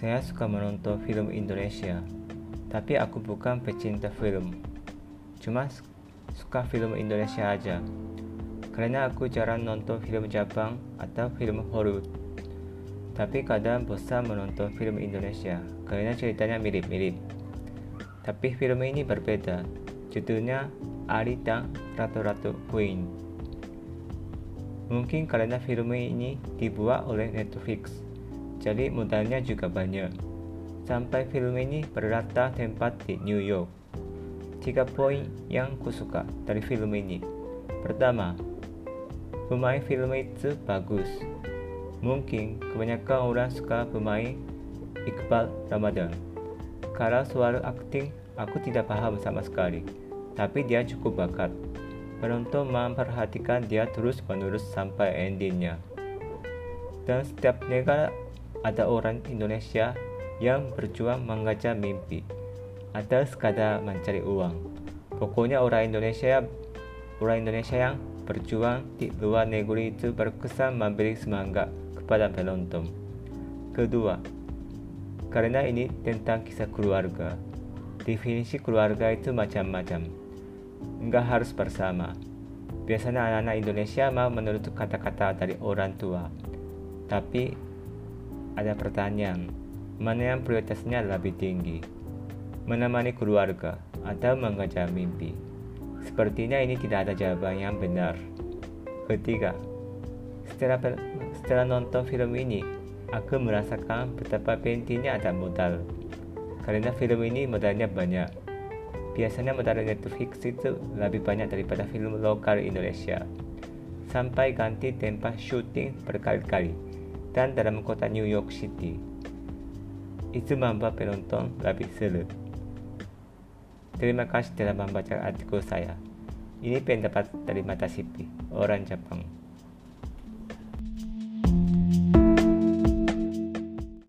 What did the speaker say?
Saya suka menonton film Indonesia, tapi aku bukan pecinta film. Cuma suka film Indonesia aja. Karena aku jarang nonton film Jepang atau film Hollywood. Tapi kadang bosan menonton film Indonesia karena ceritanya mirip-mirip. Tapi film ini berbeda. Judulnya Alita Ratu-Ratu Queen. Mungkin karena film ini dibuat oleh Netflix jadi modalnya juga banyak. Sampai film ini berlatar tempat di New York. Tiga poin yang kusuka dari film ini. Pertama, pemain film itu bagus. Mungkin kebanyakan orang suka pemain Iqbal Ramadan. Kalau soal akting, aku tidak paham sama sekali. Tapi dia cukup bakat. Penonton memperhatikan dia terus-menerus sampai endingnya. Dan setiap negara ada orang Indonesia yang berjuang mengajar mimpi atau sekadar mencari uang. Pokoknya orang Indonesia orang Indonesia yang berjuang di luar negeri itu berkesan memberi semangat kepada penonton. Kedua, karena ini tentang kisah keluarga. Definisi keluarga itu macam-macam. Enggak harus bersama. Biasanya anak-anak Indonesia mau menurut kata-kata dari orang tua. Tapi ada pertanyaan, mana yang prioritasnya lebih tinggi? Menemani keluarga atau mengejar mimpi? Sepertinya ini tidak ada jawaban yang benar. Ketiga, setelah, setelah nonton film ini, aku merasakan betapa pentingnya ada modal. Karena film ini modalnya banyak. Biasanya modal Netflix itu lebih banyak daripada film lokal Indonesia. Sampai ganti tempat syuting berkali-kali dan dalam kota New York City. Itu membuat penonton lebih seru. Terima kasih telah membaca artikel saya. Ini pendapat dari Mata Sipi, orang Jepang.